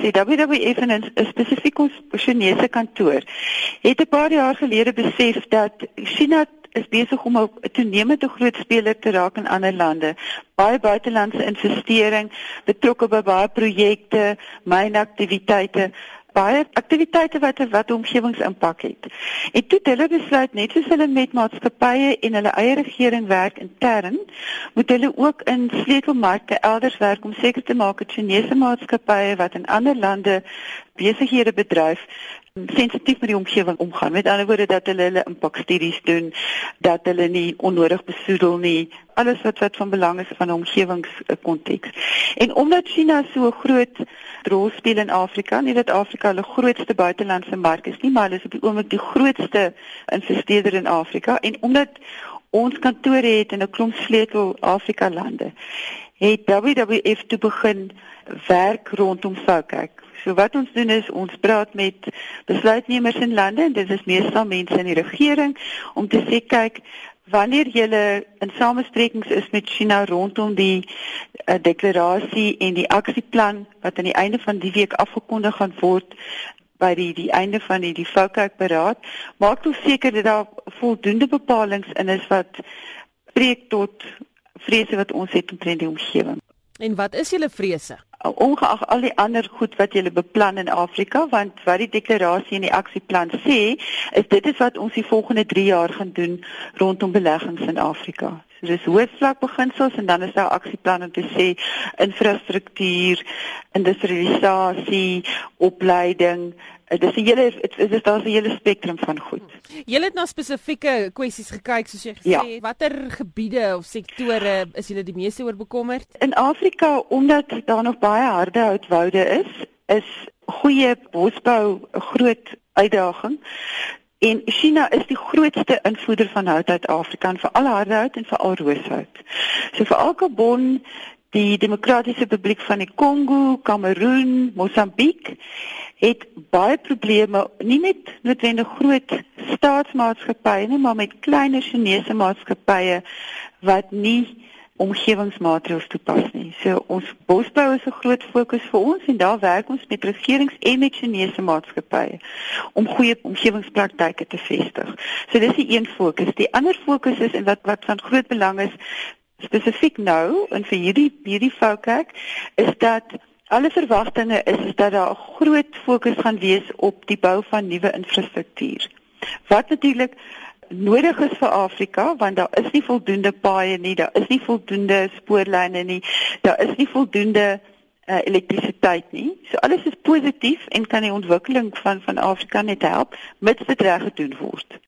Die WWF en 'n spesifiek ons Chinese kantoor het 'n paar jaar gelede besef dat China is besig om 'n toenemende groot speler te raak in ander lande. Baie buitelandse investering betrokke by baie projekte, mynaktiwiteite baie aktiwiteite wat wat omgewingsimpak het. En toe hulle besluit net soos hulle met maatskappye en hulle eie regering werk intern, moet hulle ook in sleutelmarkte elders werk om seker te maak dat Chinese maatskappye wat in ander lande besighede bedryf sensitief met die omgewing omgaan. Met ander woorde dat hulle hulle impakstudies doen, dat hulle nie onnodig besoedel nie, alles wat wat van belang is van 'n omgewingskonteks. En omdat China so 'n groot rol speel in Afrika, nie dat Afrika hulle grootste buitelandse mark is nie, maar hulle is op die oomblik die grootste investeerder in Afrika en omdat ons kantore het in 'n klomp sleutel Afrika lande, het WWF toe begin werk rondom Soukak. So wat ons doen is ons praat met besluitnemers in lande en dit is meestal mense in die regering om te sê kyk wanneer jy in samesprekings is met China rondom die uh, deklarasie en die aksieplan wat aan die einde van die week afgekondig gaan word by die die einde van die die FOCAC beraad maak toe seker dat daar voldoende bepalinge in is wat spreek tot vrese wat ons het omtrent die omgewing. En wat is julle vrese? Ongeag al die ander goed wat jy beplan in Afrika want wat die deklarasie en die aksieplan sê is dit is wat ons die volgende 3 jaar gaan doen rondom beleggings in Afrika. So dis hoofvlak beginsels en dan is daar aksieplan om te sê infrastruktuur, industrialisasie, opleiding, dit is 'n hele dit is daar's 'n hele spektrum van goed. Jy het na spesifieke kwessies gekyk soos jy gesê het. Ja. Watter gebiede of sektore is julle die meeste oor bekommerd? In Afrika omdat daar nog baie harde houtwoude is, is goeie bosbou 'n groot uitdaging. En China is die grootste invoerder van hout uit Afrika, vir al harde hout en vir al rooshout. So vir elke bon die Demokratiese Republiek van die Kongo, Kameroen, Mosambiek het baie probleme nie met noodwendig groot staatsmaatskappye nie, maar met kleiner Chinese maatskappye wat nie omgewingsmaatreëls toepas nie. So ons bosbou is 'n groot fokus vir ons en daar werk ons met regerings en met Chinese maatskappye om goeie omgewingspraktyke te vestig. So dis die een fokus. Die ander fokus is en wat wat van groot belang is spesifiek nou en vir hierdie hierdie fokus is dat Alle verwagtinge is, is dat daar 'n groot fokus gaan wees op die bou van nuwe infrastruktuur. Wat natuurlik nodig is vir Afrika want daar is nie voldoende paaie nie, daar is nie voldoende spoorlyne nie, daar is nie voldoende uh, elektrisiteit nie. So alles is positief en kan die ontwikkeling van van Afrika net help mits dit reg gedoen word.